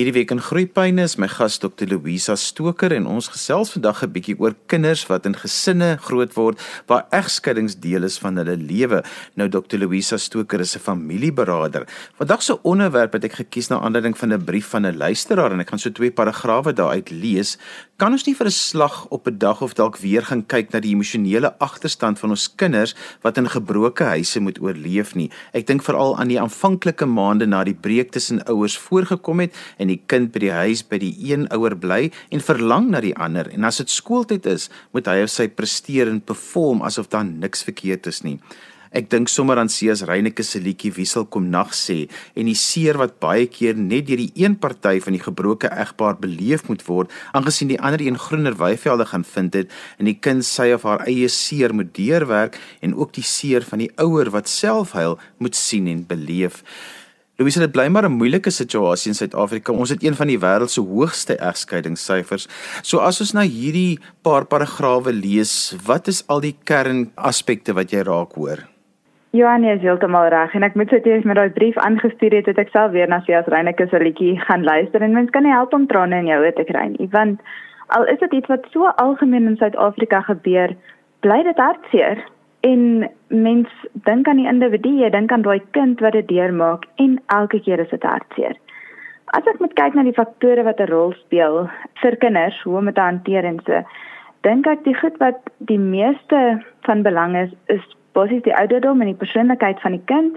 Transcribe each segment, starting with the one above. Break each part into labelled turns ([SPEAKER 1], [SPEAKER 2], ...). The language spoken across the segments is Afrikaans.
[SPEAKER 1] Hierdie week in Groepyne is my gas Dr. Louisa Stoker en ons gesels vandag 'n bietjie oor kinders wat in gesinne groot word waar egskeidings deel is van hulle lewe. Nou Dr. Louisa Stoker is 'n familieberader. Vandag se onderwerp het ek gekies na aanleiding van 'n brief van 'n luisteraar en ek gaan so twee paragrawe daaruit lees. Kan ons nie vir 'n slag op 'n dag of dalk weer gaan kyk na die emosionele agterstand van ons kinders wat in gebroke huise moet oorleef nie? Ek dink veral aan die aanvanklike maande na die breek tussen ouers voorgekom het en die kind by die huis by die een ouer bly en verlang na die ander en as dit skooltyd is, moet hy of sy presteer en perform asof daar niks verkeerd is nie. Ek dink sommer aan Sias Reyneke se liedjie Wiesel kom nag sê en die seer wat baie keer net deur die een party van die gebroke egpaar beleef moet word, aangesien die ander een groener weivelde gaan vind het en die kind sy of haar eie seer moet deurwerk en ook die seer van die ouer wat self huil moet sien en beleef. Louise, dit bly maar 'n moeilike situasie in Suid-Afrika. Ons het een van die wêreld se hoogste egskeidingssyfers. So as ons nou hierdie paar paragrawe lees, wat is al die kernaspekte wat jy raak hoor?
[SPEAKER 2] Johan is heeltemal reg en ek moet sê jy het my daai brief aangestuur het, het ek self weer na Sias Reyneke se liedjie gaan luister en mens kan nie help om trane in jou oë te kry nie, want al is dit iets wat so algemeen in Suid-Afrika gebeur, bly dit hartseer en mens dink aan die individu, jy dink aan daai kind wat dit deurmaak en elke keer is dit hartseer. As ek moet kyk na die faktore wat 'n rol speel vir kinders hoe om dit te hanteer en so, dink ek die goed wat die meeste van belang is, is basies die ouderdom en die persoonlikheid van die kind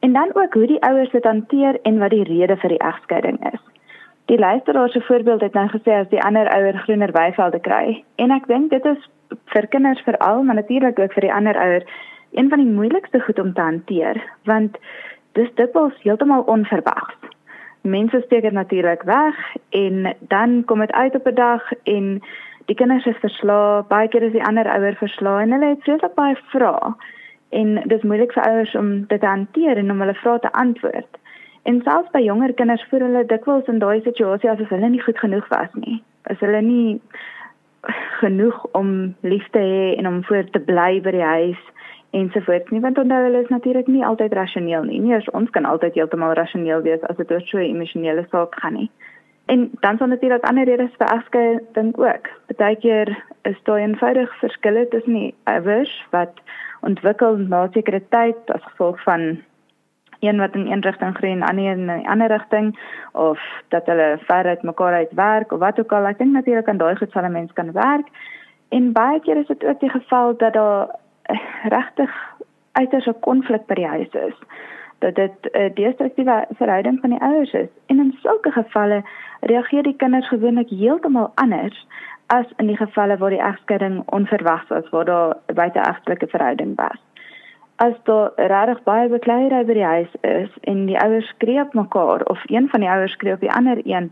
[SPEAKER 2] en dan ook hoe die ouers dit hanteer en wat die rede vir die egskeiding is. Die luisteraar se voorbeeld het nou gesê as die ander ouer groener weivelde kry en ek dink dit is vir kinders veral, maar natuurlik ook vir die ander ouer, een van die moeilikste goed om te hanteer, want dis dikwels heeltemal onverwags. Mense steek dit natuurlik weg en dan kom dit uit op 'n dag en die kinders is verslae, baie keer is die ander ouer verslae en hulle het vreeslik baie vrae. En dis moeilik vir ouers om dit te hanteer en om hulle vrae te antwoord. En selfs by jonger kinders voel hulle dikwels in daai situasie asof hulle nie goed genoeg was nie. As hulle nie genoeg om lief te hê en om voor te bly by die huis ensovoorts nie want onthou hulle is natuurlik nie altyd rasioneel nie. Nie eens ons kan altyd heeltemal rasioneel wees as dit oor so 'n emosionele saak gaan nie. En dan sal natuurlik ander redes vir afskeid dink ook. Partykeer is daar eenvoudig verskille tussen die ouers wat ontwikkel na sekere tyd as gevolg van een wat in een rigting groei en ander in 'n ander rigting of dat hulle ver uit mekaar uit werk of wat ook al. Ek dink natuurlik aan daai geval 'n mens kan werk. En baie keer is dit ook die geval dat daar eh, regtig uiters 'n konflik by die huis is. Dat dit 'n destruktiewe verhouding van die ouers is. En in sulke gevalle reageer die kinders gewoonlik heeltemal anders as in die gevalle waar die egskeiding onverwags was, waar daar 'n buiteegtelike verhouding was as daar regtig baie bekleierery by die huis is en die ouers skree op mekaar of een van die ouers skree op die ander een,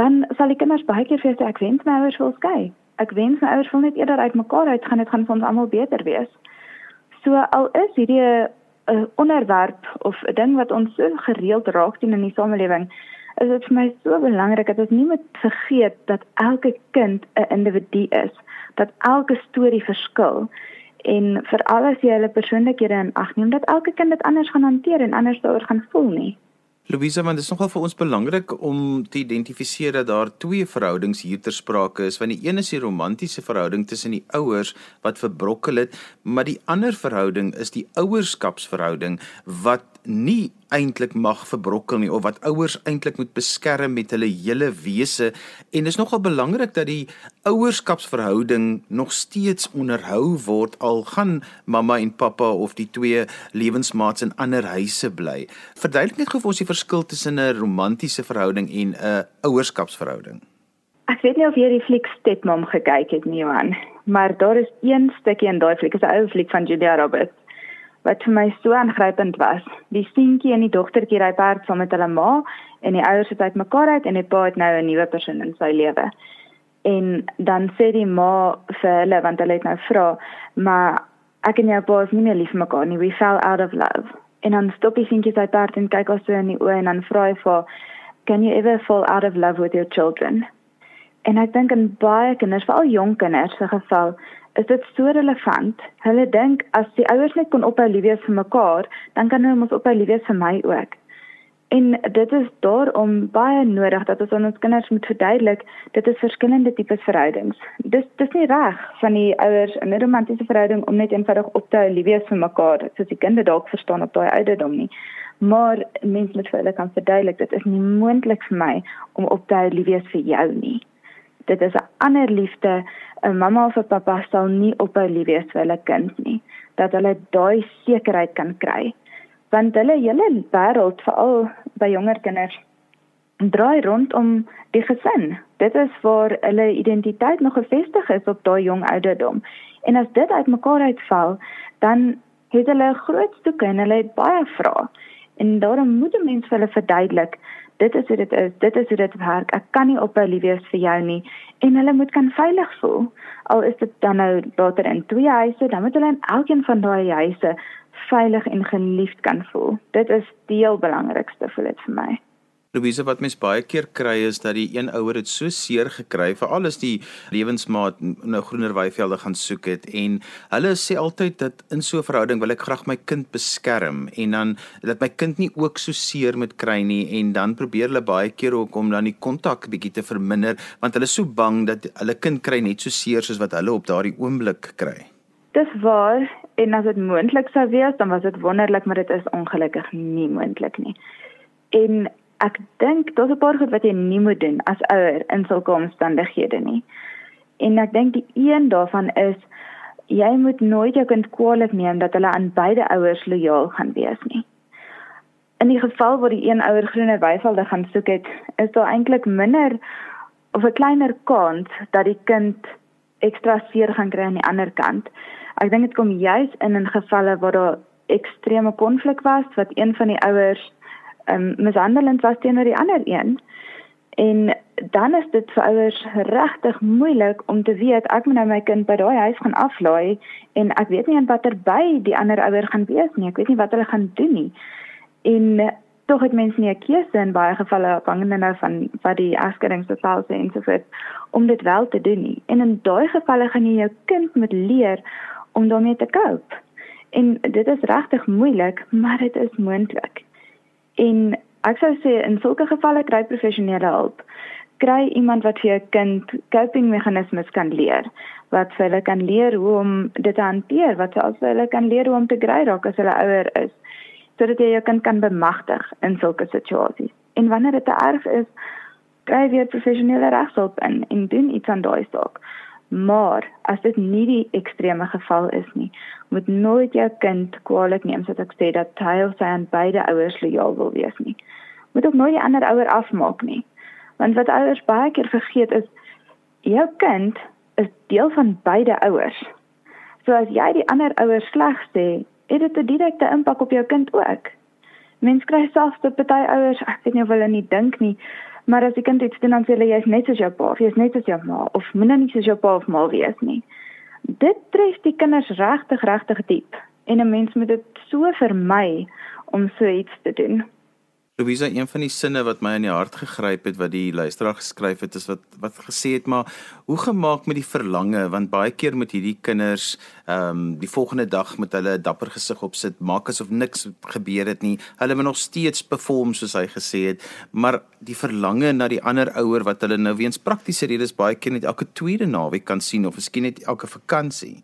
[SPEAKER 2] dan sal die kinders baie keer vir sê ek wens my ouers wil skei. Ek wens my ouers wil net eerder uit mekaar uitgaan, dit gaan vir ons almal beter wees. So al is hierdie 'n uh, onderwerp of 'n ding wat ons so gereeld raak in die samelewing, is dit vir my so belangrik dat ons nie moet vergeet dat elke kind 'n individu is, dat elke storie verskil en veral as jy hulle persoonlikhede in ag neem dat elke kind dit anders gaan hanteer en anders daaroor gaan voel nie.
[SPEAKER 1] Louisa, want dit is nogal vir ons belangrik om te identifiseer dat daar twee verhoudings hier ter sprake is, want die een is die romantiese verhouding tussen die ouers wat verbrokkel het, maar die ander verhouding is die ouerskapsverhouding wat nie eintlik mag verbrokkel nie of wat ouers eintlik moet beskerm met hulle hele wese en dis nogal belangrik dat die ouerskapsverhouding nog steeds onderhou word al gaan mamma en pappa of die twee lewensmaats in ander huise bly. Verduidelik net gou vir ons die verskil tussen 'n romantiese verhouding en 'n ouerskapsverhouding.
[SPEAKER 2] Ek weet nie of jy die fliek Stepmom gekyk het nie, Johan, maar daar is een stukkie in daai fliek, is 'n ou fliek van Julia Roberts wat vir my so aangrypend was. Die seentjie en die dogtertjie ry perd saam met hulle ma en die ouers het uitmekaar uit en die pa het nou 'n nuwe persoon in sy lewe. En dan sê die ma vir hulle want hulle het nou vra, maar ek en jou pa is nie meer lief vir mekaar nie. We fell out of love. En dan stop die seentjie sy perd en kyk haar so in die oë en dan vra hy vir Can you ever fall out of love with your children? En ek dink in baie kinders, veral jong kinders se geval, is dit so relevant. Hulle dink as die ouers net kon ophou lief wees vir mekaar, dan kan hulle mos ophou lief wees vir my ook. En dit is daarom baie nodig dat ons aan ons kinders moet verduidelik dit is verskillende tipes verhoudings. Dis dis nie reg van die ouers in 'n romantiese verhouding om net eenvoudig op te hou lief wees vir mekaar soos die kinders dalk verstaan op daai ouderdom nie. Maar mens moet vir hulle kan verduidelik dit is nie moontlik vir my om op te hou lief wees vir jou nie. Dit is 'n ander liefde. 'n Mamma of 'n pappa sal nie ophou lief wees vir hulle kind nie. Dat hulle daai sekerheid kan kry want hulle hele wêreld veral by jonger kinders draai rondom die gesin. Dit is waar hulle identiteit nog gefestig is op daai jong ouderdom. En as dit uitmekaar uitval, dan het hulle groot stoeke en hulle het baie vrae. En daarom moet 'n mens vir hulle verduidelik, dit is hoe dit is, dit is hoe dit werk. Ek kan nie ophou lief wees vir jou nie en hulle moet kan veilig voel. Al is dit dan nou later in twee huise, dan moet hulle in elkeen van daai huise veilig en geliefd kan voel. Dit is die heel belangrikste vir dit vir my.
[SPEAKER 1] Louise wat mens baie keer kry is dat die een ouer dit so seer gekry veral as die lewensmaat nou groener weivelde gaan soek het en hulle sê altyd dat in so 'n verhouding wil ek graag my kind beskerm en dan dat my kind nie ook so seer moet kry nie en dan probeer hulle baie keer ook om dan die kontak bietjie te verminder want hulle is so bang dat hulle kind kry net so seer soos wat hulle op daardie oomblik kry.
[SPEAKER 2] Dis waar en as dit moontlik sou wees, dan was dit wonderlik, maar dit is ongelukkig nie moontlik nie. En ek dink daar's 'n paar goed wat jy nie moet doen as ouer in sulke omstandighede nie. En ek dink die een daarvan is jy moet nooit jou kind kwaadlik neem dat hulle aan beide ouers lojaal gaan wees nie. In die geval waar die een ouer groener weivelde gaan soek het, is daar eintlik minder of 'n kleiner kans dat die kind ekstra seer gaan kry aan die ander kant. Ek dink dit kom juis in in gevalle waar daar ekstreme konflik was wat een van die ouers um, mishandelend was teenoor die ander een. En dan is dit vir ouers regtig moeilik om te weet ek moet nou my kind by daai huis gaan aflaai en ek weet nie watter by die ander ouer gaan wees nie. Ek weet nie wat hulle gaan doen nie. En tog het mense nie 'n keuse in baie gevalle afhangende nou van wat die afskeringsbevel sê en so voort om dit wel te doen nie. En in daai gevalle gaan jy jou kind moet leer om daarmee te cope. En dit is regtig moeilik, maar dit is moontlik. En ek sou sê in sulke gevalle kry professionele hulp. Kry iemand wat vir jou kind coping meganismes kan leer, wat vir hulle kan leer hoe om dit te hanteer, wat selfs vir hulle kan leer hoe om te gry raak as hulle ouer is, sodat jy jou kind kan bemagtig in sulke situasies. En wanneer dit te erg is, kry jy professionele regshulp in en doen iets aan daai saak. Maar as dit nie die ekstreme geval is nie, moet nooit jou kind kwaadlik neem sodat ek sê dat hy of sy aan beide ouers lojaal wil wees nie. Moet ook nooit die ander ouer afmaak nie. Want wat ouers baie keer vergeet is jou kind is deel van beide ouers. So as jy die ander ouers sleg sê, het dit 'n direkte impak op jou kind ook. Mens kry selfs te party ouers, ek weet nie of hulle nie dink nie, Maar as die kind iets doen dan sê hulle jy's net soos jou pa, jy's net soos jou ma of minder nie soos jou pa of ma wees nie. Dit tref die kinders regtig regtig diep en 'n mens moet dit so vermy om so iets te doen.
[SPEAKER 1] Louisa, een van die sinne wat my in die hart gegryp het wat die luisteraar geskryf het is wat wat gesê het maar hoe gemaak met die verlange want baie keer met hierdie kinders ehm um, die volgende dag met hulle dapper gesig op sit maak asof niks gebeur het nie. Hulle moet nog steeds perform soos hy gesê het, maar die verlange na die ander ouer wat hulle nou weens praktiese redes baie keer net elke tweede naweek kan sien of miskien net elke vakansie.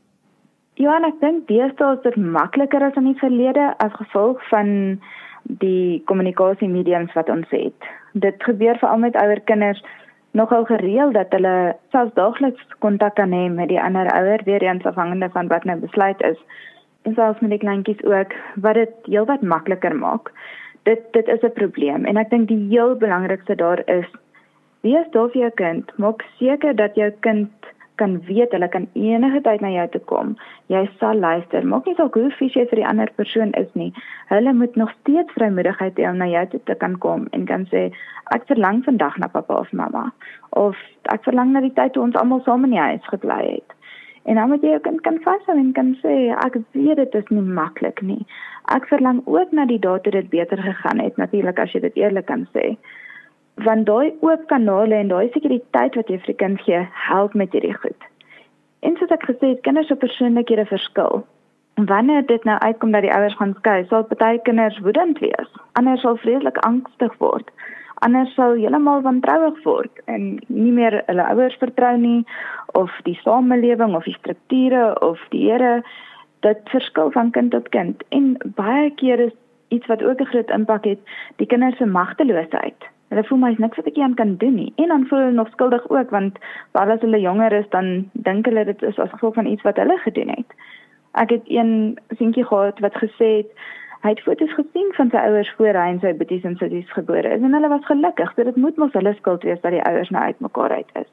[SPEAKER 2] Ja, en ek dink deesdae is dit makliker as in die verlede as gevolg van die kommunikasiemediums wat ons het. Dit gebeur veral met ouer kinders nogal gereeld dat hulle selfs daagliks kontak kan hê met die ander ouer weer eens afhangende van wat nou besluit is. En selfs met die kleintjies ook wat dit heelwat makliker maak. Dit dit is 'n probleem en ek dink die heel belangrikste daar is wees daar vir jou kind, maak seker dat jou kind kan weet hulle kan enige tyd na jou toe kom. Jy sal luister. Maak nie saak hoe fisies jy vir die ander persoon is nie. Hulle moet nog steeds vrymoedigheid hê om na jou toe te kan kom en kan sê ek verlang vandag na pappa of mamma of ek verlang na die tyd toe ons almal saam in die huis gebly het. En dan moet jy ook kan vashou en kan sê ek weet dit is nie maklik nie. Ek verlang ook na die dae toe dit beter gegaan het natuurlik as jy dit eerlik kan sê want daai oop kanale en daai sekuriteit wat jy vir die kind gee, help met hierdie goed. En soos ek gesê het, kinders se persoonlikhede verskil. Wanneer dit nou uitkom dat die ouers gaan skei, sal party kinders woedend wees. Ander sal vreeslik angstig word. Ander sal heeltemal wantrouig word en nie meer hulle ouers vertrou nie of die samelewing of die strukture of die Here dit verskil van kind tot kind en baie keer is iets wat ook 'n groot impak het, die kinders se magteloosheid. Hulle voel my is niks wat ek aan kan doen nie en dan voel hulle nog skuldig ook want waar as hulle jonger is dan dink hulle dit is as gevolg van iets wat hulle gedoen het. Ek het een seentjie gehad wat gesê het hy het foto's gesien van sy ouers voor hy en sy boeties en sissies gebore is en hulle was gelukkig. So dit moet mos hulle skuld wees dat die ouers nou uitmekaar uit is.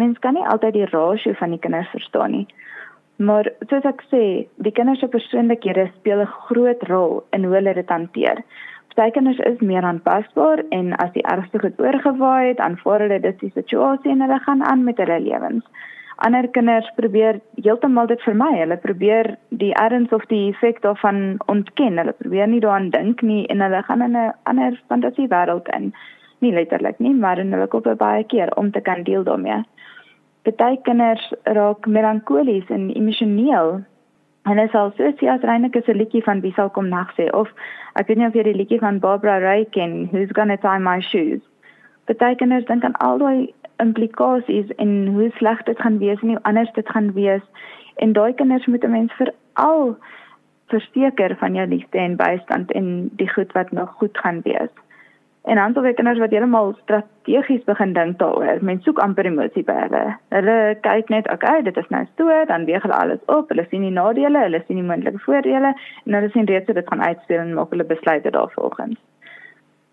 [SPEAKER 2] Mens kan nie altyd die rasio van die kinders verstaan nie. Maar soos ek sê, die kinders se persoonlikhede speel 'n groot rol in hoe hulle dit hanteer. Party kinders is meer aanpasbaar en as die ergste goed oorgewaai het, aanvaar hulle dit die situasie en hulle gaan aan met hulle lewens. Ander kinders probeer heeltemal dit vermy. Hulle probeer die erns of die effek daarvan ontken. Hulle probeer nie daaraan dink nie en hulle gaan in 'n ander fantasiewêreld in. Nie letterlik nie, maar in hulle koppe baie keer om te kan deel daarmee baie kinders raak melankolies en emosioneel. En is al soos jy as Reineke se liedjie van wie sal kom nag sê of ek weet nie of jy die liedjie van Barbara Ray ken, Who's Gonna Tie My Shoes. Baie kinders dink aan al daai implikasies en hoe sleg dit gaan wees en hoe anders dit gaan wees. En daai kinders moet 'n mens veral verseker van jou liefde en bystand en die goed wat nog goed gaan wees. En dan sal kinders wat heeltemal strategies begin dink daaroor. Mense soek amper emosie by hulle. Kyk net, okay, dit is nou so, dan weeg hulle alles op. Hulle sien die nadele, hulle sien die moontlike voordele en hulle sien reeds hoe dit gaan uitspeel en maak hulle besluite daarvolgens.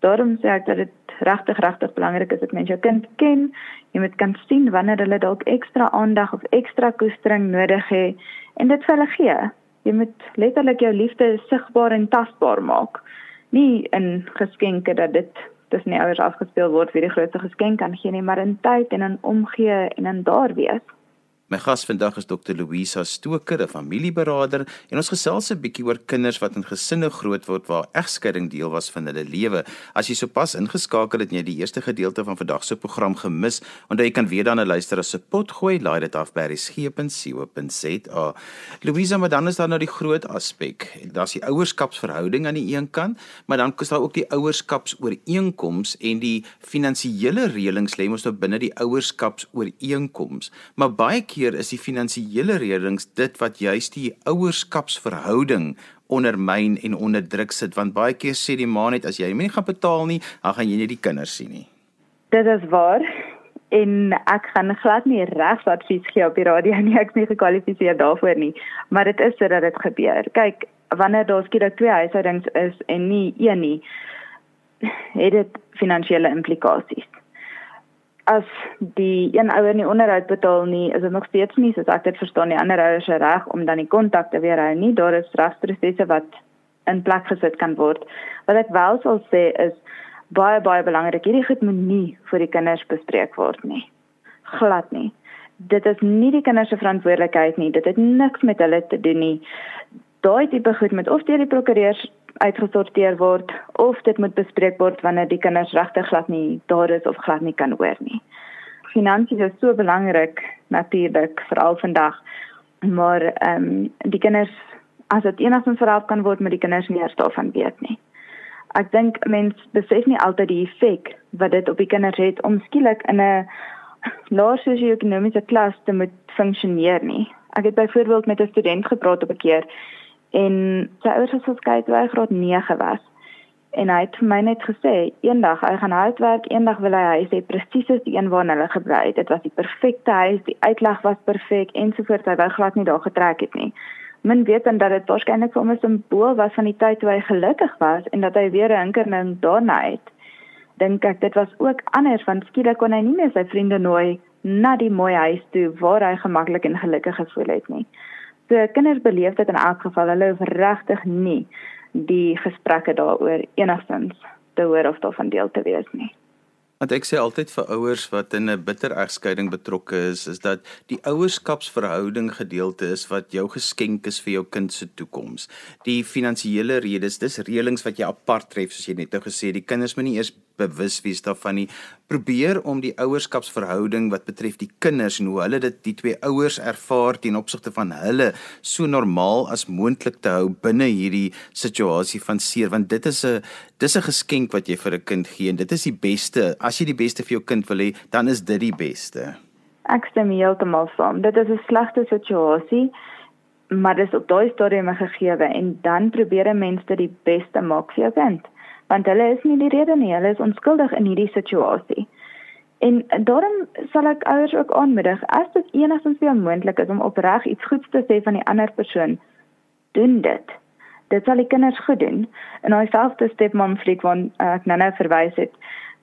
[SPEAKER 2] Daarom sê ek dat dit regtig regtig belangrik is dat mens jou kind ken. Jy moet kan sien wanneer hulle dalk ekstra aandag of ekstra koestering nodig het en dit vir hulle gee. Jy moet letterlik jou liefde sigbaar en tasbaar maak nie in geskenke dat dit tussen die ouers afgespeel word wie die grootste geskenk kan gee nie, maar in tyd en in omgee en in daar wees.
[SPEAKER 1] My gas vandag is Dr. Louisa Stoker, 'n familieberader, en ons gesels 'n bietjie oor kinders wat in gesinne groot word waar egskeiding deel was van hulle lewe. As jy sopas ingeskakel het en jy die eerste gedeelte van vandag se program gemis, onthou jy kan weer dan 'n luister as se pot gooi, laai dit af by resgep.co.za. Louisa, maar dan is daar nou die groot aspek. Daar's die ouerskapsverhouding aan die een kant, maar dan is daar ook die ouerskapsooreenkoms en die finansiële reëlings lê mos nou binne die ouerskapsooreenkoms. Maar baie keer is die finansiële redelings dit wat juist die ouerskapsverhouding ondermyn en onder druk sit. Want baie keer sê die ma net as jy nie gaan betaal nie, dan gaan jy nie die kinders sien nie.
[SPEAKER 2] Dit is waar. En ek gaan glad nie regs advies gee op die radio nie, ek is nie gekwalifiseer daarvoor nie, maar dit is sodat dit gebeur. Kyk, wanneer daar skielik twee huishoudings is en nie een nie, het dit finansiële implikasies as die een ouer nie onderhoud betaal nie, is dit nog steeds nie soos ek dit verstaan die ander ouers se reg om dan die kontak te weerhou nie. Daar is regsprosesse wat in plek gesit kan word. Wat ek wel sal sê is baie baie belangrik, hierdie goed moet nie vir die kinders bespreek word nie. Glad nie. Dit is nie die kinders se verantwoordelikheid nie. Dit het niks met hulle te doen nie. Daai tipe goed moet of deur die prokureurs uitgesorteer word of dit moet bespreek word wanneer die kinders regtig glad nie daar is of glad nie kan hoor nie. Finansies is so belangrik natuurlik veral vandag maar ehm um, die kinders as dit enigstens verhelp kan word met die kinders nie eers daarvan weet nie. Ek dink mense besef nie altyd die effek wat dit op die kinders het om skielik in 'n laer sosio-ekonomiese klas te moet funksioneer nie. Ek het byvoorbeeld met 'n student gepraat op 'n keer en sy ouers het geskei toe hy graad 9 was. En hy het vir my net gesê, eendag hy gaan houtwerk, eendag wil hy huis hê presies soos die een waarna hulle gebly het. Dit was die perfekte huis, die uitleg was perfek ensovoorts. Hy wou glad nie daar getrek het nie. Men weet dan dat dit waarskynlik vir hom 'n simbool was van die tyd toe hy gelukkig was en dat hy weer 'n hinkerning daarna het. Dink ek dit was ook anders want skielik kon hy nie meer sy vriende nooi na die mooi huis toe waar hy gemaklik en gelukkig gevoel het nie. So kinders beleef dit in elk geval hulle hoef regtig nie die gesprekke daaroor enigstens te hoor of daarvan deel te wees nie.
[SPEAKER 1] Want ek sê altyd vir ouers wat in 'n bitter egskeiding betrokke is, is dat die ouerskapsverhouding gedeelte is wat jou geskenk is vir jou kind se toekoms. Die finansiële redes, dis reëlings wat jy apart tref soos jy net nou gesê, die kinders moet nie eers bewus wees daarvan nie. Probeer om die ouerskapsverhouding wat betref die kinders en hoe hulle dit die twee ouers ervaar ten opsigte van hulle so normaal as moontlik te hou binne hierdie situasie van seer want dit is 'n dis 'n geskenk wat jy vir 'n kind gee en dit is die beste. As jy die beste vir jou kind wil hê, dan is dit die beste.
[SPEAKER 2] Ek stem heeltemal saam. Dit is 'n slegte situasie, maar dit is op daai stadium gegee en dan probeer 'n mens dit die beste maak vir jou kind. Want hulle is nie die rede nie, hulle is onskuldig in hierdie situasie. En daarom sal ek ouers ook aanmoedig as dit enigstens vir jou moontlik is om opreg iets goeds te sê van die ander persoon, doen dit. Dit sal die kinders goed doen. En daai selfde stepmom fliek wat ek nou nou verwys het,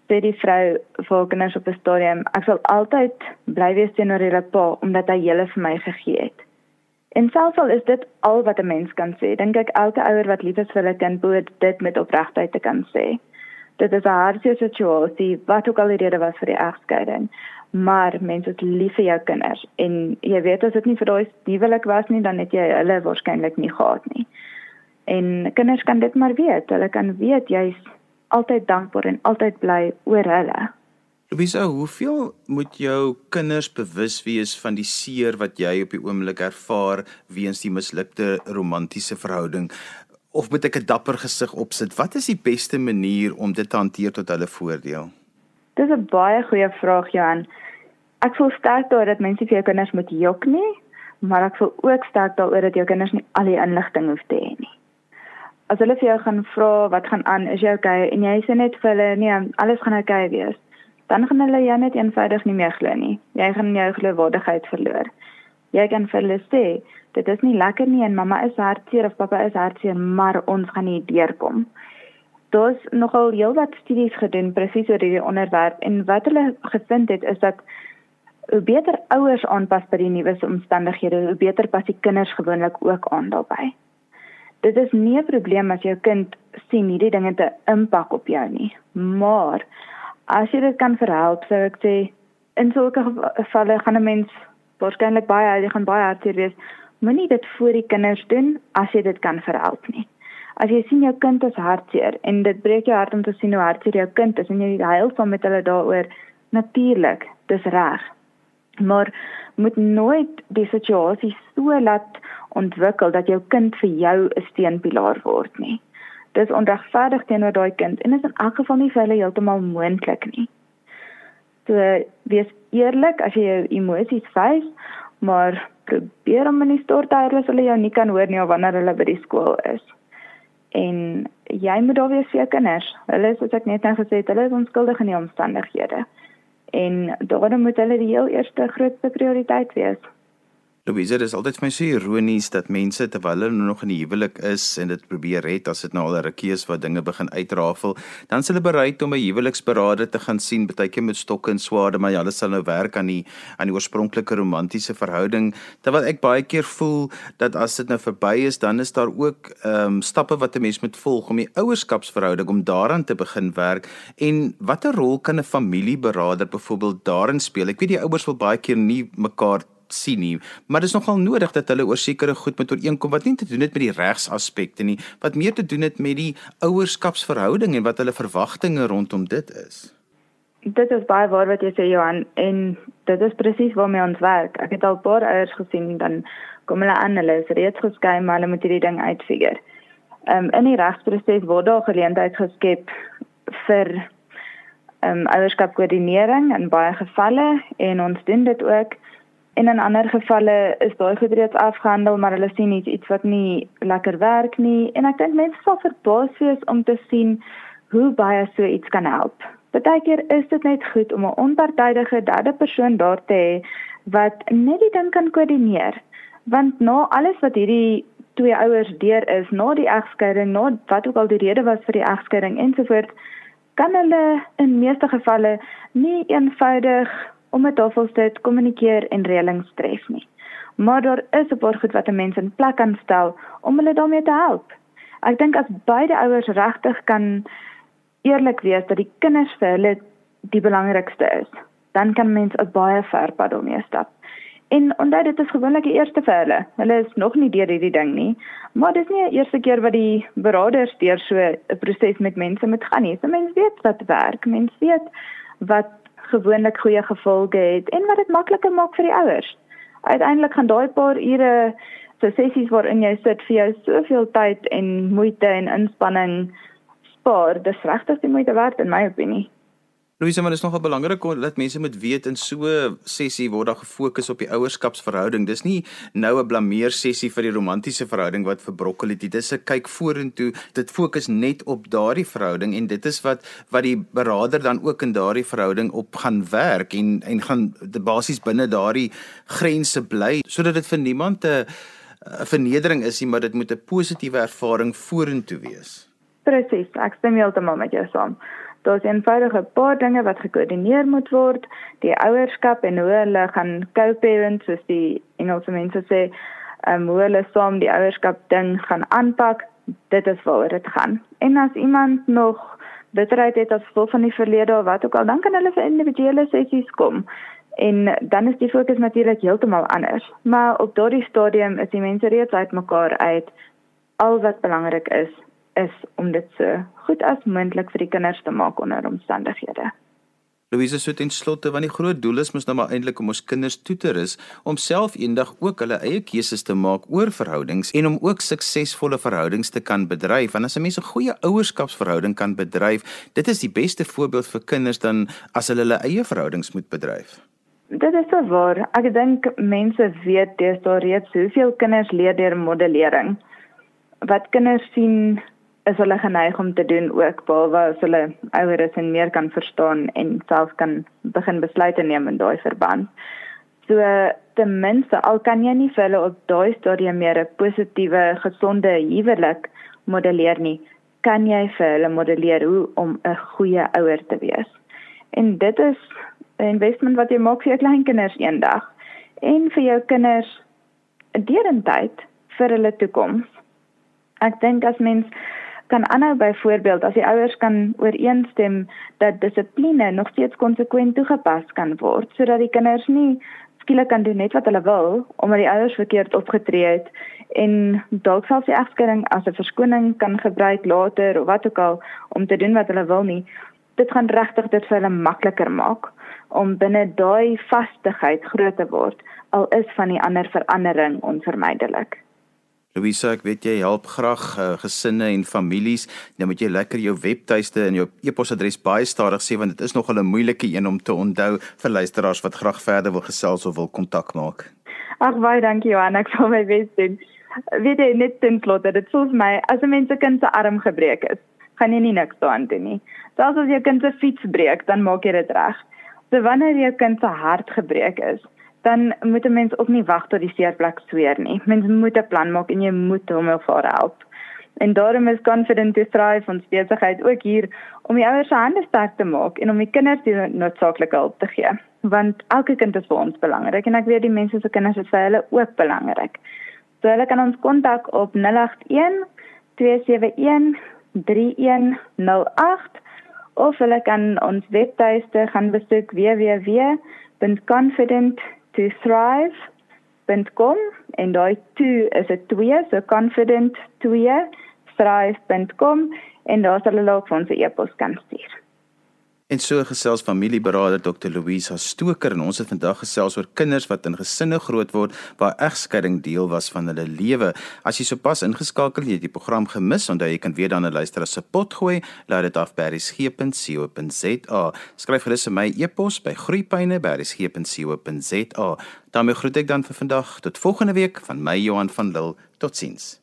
[SPEAKER 2] sê die vrou vir kinders op 'n stadium, ek sal altyd bly wees teenoor hulle pa omdat hy julle vir my gegee het. En selfs al is dit al wat 'n mens kan sê, dink ek elke ouer wat lief is vir 'n kind moet dit met opregtheid te kan sê. Dit is 'n harde situasie wat ook al die rede was vir die egskeiding, maar mense is lief vir jou kinders en jy weet as dit nie vir daai huwelik was nie, dan het jy hulle waarskynlik nie gehad nie. En kinders kan dit maar weet. Hulle kan weet jy's altyd dankbaar en altyd bly oor hulle.
[SPEAKER 1] Louisa, hoeveel moet jou kinders bewus wees van die seer wat jy op die oomblik ervaar weens die mislukte romantiese verhouding? Of moet ek 'n dapper gesig opsit? Wat is die beste manier om dit te hanteer tot hulle voordeel?
[SPEAKER 2] Dis 'n baie goeie vraag, Johan. Ek voel sterk daaroor dat mense vir jou kinders moet jok nie, maar ek voel ook sterk daaroor dat jou kinders nie al die inligting hoef te hê nie as hulle vir jou gaan vra wat gaan aan, is jy okay en jy sê net vir hulle nee, alles gaan okay wees, dan gaan hulle jou net eenvoudig nie meer glo nie. Jy gaan jou geloofwaardigheid verloor. Jy kan vir hulle sê, dit is nie lekker nie en mamma is hartseer of pappa is hartseer, maar ons gaan nie deurkom. Daar's nogal heelwat studies gedoen presies oor hierdie onderwerp en wat hulle gevind het is dat hoe beter ouers aanpas by die nuwe omstandighede, hoe beter pas die kinders gewoonlik ook aan daarbey dit is nie 'n probleem as jou kind sien hierdie dinge te impak op jou nie. Maar as jy dit kan verhelp, sou ek sê in sulke gevalle gaan 'n mens waarskynlik baie jy gaan baie hartseer wees. Moenie dit voor die kinders doen as jy dit kan verhelp nie. As jy sien jou kind is hartseer en dit breek jou hart om te sien hoe hartseer jou kind is en jy huil saam met hulle daaroor, natuurlik, dis reg. Maar moet nooit die situasie so laat ontwikkel dat jou kind vir jou 'n steunpilaar word nie. Dis onregverdig teenoor daai kind en is in elk geval nie vir hulle heeltemal moontlik nie. So wees eerlik as jy jou emosies wys, maar probeer om in die stort te huil as hulle jou nie kan hoor nie of wanneer hulle by die skool is. En jy moet daar wees vir jou kinders. Hulle is soos ek net nou gesê het, hulle is onskuldig in die omstandighede. En daarom moet hulle die heel eerste grootste prioriteit wees.
[SPEAKER 1] Louise, dit is altyd vir my so ironies dat mense terwyl hulle nog in die huwelik is en dit probeer red as dit nou al 'n rukkie is wat dinge begin uitrafel, dan s' hulle bereid om 'n huweliksberader te gaan sien, baie keer met stokke en swaarde, maar ja, hulle sal nou werk aan die aan die oorspronklike romantiese verhouding. Terwyl ek baie keer voel dat as dit nou verby is, dan is daar ook ehm um, stappe wat 'n mens moet volg om die ouerskapsverhouding om daaraan te begin werk. En watter rol kan 'n familieberader byvoorbeeld daarin speel? Ek weet die ouers wil baie keer nie mekaar sien nie, maar dit is nogal nodig dat hulle oor sekere goed met ooreenkom wat nie te doen het met die regsaspekte nie, wat meer te doen het met die ouerskapsverhouding en wat hulle verwagtinge rondom dit is.
[SPEAKER 2] Dit is baie waar wat jy sê Johan en dit is presies waarmee ons werk. Ek het al 'n paar ouers gesien dan kom hulle aan hulle is reeds geskei maar hulle moet hierdie ding uitfigure. Ehm um, in die regsproses word daar geleentheid geskep vir ehm um, ouerskapkoördinering in baie gevalle en ons doen dit ook. En in ander gevalle is daai goed reeds afgehandel, maar hulle sien iets iets wat nie lekker werk nie en ek dink mense sal verbaas wees om te sien hoe baie so iets kan help. Partykeer is dit net goed om 'n onpartydige derde persoon daar te hê wat net die ding kan koördineer. Want na alles wat hierdie twee ouers deur is, na die egskeiding, na wat ook al die rede was vir die egskeiding ensovoorts, kan hulle in meeste gevalle nie eenvoudig om met tafels te kommunikeer en reëlings tref nie. Maar daar is 'n paar goed wat 'n mens in plek kan stel om hulle daarmee te help. Ek dink as beide ouers regtig kan eerlik wees dat die kinders vir hulle die belangrikste is, dan kan mens 'n baie ver pad daarmee stap. En onthou dit is gewoonlik die eerste vir hulle. Hulle is nog nie deur hierdie ding nie. Maar dis nie die eerste keer wat die beraders deur so 'n proses met mense moet gaan nie. So mense weet wat werk. Mense weet wat gewoonlik goeie gevolge het en wat dit makliker maak vir die ouers. Uiteindelik gaan daai paar ure so sessies waarin jy sit vir jou soveel tyd en moeite en inspanning spaar. Dis regtig die moeite werd in my opinie.
[SPEAKER 1] Louise, maar dit is nogal belangrik dat mense moet weet in so 'n sessie word daar gefokus op die ouerskapsverhouding. Dis nie nou 'n blameer sessie vir die romantiese verhouding wat verbrokkel het nie. Dis 'n kyk vorentoe. Dit fokus net op daardie verhouding en dit is wat wat die beraader dan ook in daardie verhouding op gaan werk en en gaan basies binne daardie grense bly sodat dit vir niemand 'n 'n vernedering is nie, maar dit moet 'n positiewe ervaring vorentoe wees.
[SPEAKER 2] Presies, ek stem heeltemal met jou saam. Daar's eenvoudige paar dinge wat gekoördineer moet word. Die ouerskap en hoe hulle gaan co-parent, soos die Engelse mense sê, um, hoe hulle saam die ouerskap ding gaan aanpak. Dit is waaroor dit gaan. En as iemand nog bitterheid het as gevolg van die verlede of wat ook al, dan kan hulle vir individuele sessies kom. En dan is die fokus natuurlik heeltemal anders. Maar op daardie stadium is die mense reeds uitmekaar uit. Al wat belangrik is, is om dit so goed as moontlik vir die kinders te maak onder omstandighede.
[SPEAKER 1] Louise sê ten slotte want die groot doel is mos nou maar eintlik om ons kinders toe te rus om self eendag ook hulle eie keuses te maak oor verhoudings en om ook suksesvolle verhoudings te kan bedryf. En as 'n mens 'n goeie ouerskapsverhouding kan bedryf, dit is die beste voorbeeld vir kinders dan as hulle hulle eie verhoudings moet bedryf.
[SPEAKER 2] Dit is so waar. Ek dink mense weet deesdae reeds hoeveel kinders leer deur modellering. Wat kinders sien is hulle geneig om te doen ook behalwe as hulle ouer is en meer kan verstaan en self kan begin besluite neem in daai verband. So ten minste al kan jy nie vir hulle op daai stadium meer 'n positiewe, gesonde huwelik modelleer nie, kan jy vir hulle modelleer hoe om 'n goeie ouer te wees. En dit is 'n investment wat jy maak vir jou kleinkinders eendag en vir jou kinders deurentyd vir hulle toekoms. Ek dink as mens kan aanhou byvoorbeeld as die ouers kan ooreenstem dat dissipline nog steeds konsekwent toegepas kan word sodat die kinders nie skielik kan doen net wat hulle wil omdat die ouers verkeerd opgetree het en dalk selfs die egskeiding as 'n verskoning kan gebruik later of wat ook al om te doen wat hulle wil nie. Dit gaan regtig dit vir hulle makliker maak om binne daai vastigheid groot te word al is van die ander verandering onvermydelik
[SPEAKER 1] Louisa, ek weet jy help graag uh, gesinne en families. Nou moet jy lekker jou webtuiste en jou e-posadres baie stadig sê want dit is nogal 'n moeilike een om te onthou vir luisteraars wat graag verder wil gesels of wil kontak maak.
[SPEAKER 2] Ag baie dankie Johan, ek sal my bes doen. Weet jy net ten slotte, dit voel vir my as 'n mens se kind se arm gebreek is, gaan jy nie niks daaraan doen nie. Selfs as jou kind se fiets breek, dan maak jy dit reg. So wanneer jou kind se hart gebreek is, dan moet 'n mens ook nie wag tot die seerplek sweer nie. Mens moet 'n plan maak en jy moet hom of haar help. En daarom is confident to thrive ons besigheid ook hier om die ouers se hande sterk te maak en om die kinders die noodsaaklike hulp te gee. Want elke kind is vir ons belangrik en ek weet die mense se kinders is vir hulle ook belangrik. So hulle kan ons kontak op 081 271 3108 of hulle kan ons webtuiste gaan besoek www.confident to thrive.com en daai to is 'n 2 so confident 2 thrive.com en daar sal hulle ook ons e-pos kan stuur.
[SPEAKER 1] En so gesels familieberader Dr Louisa Stoker en ons het vandag gesels oor kinders wat in gesinne groot word waar egskeiding deel was van hulle lewe. As jy sopas ingeskakel het, jy die program gemis, onthou jy kan weer dan 'n luister as se pot gooi, laat dit af by resgep.co.za. Skryf gerus my e-pos by groeipyne@resgep.co.za. daarmee groet ek dan vir vandag tot volgende week van my Johan van Lille. Totsiens.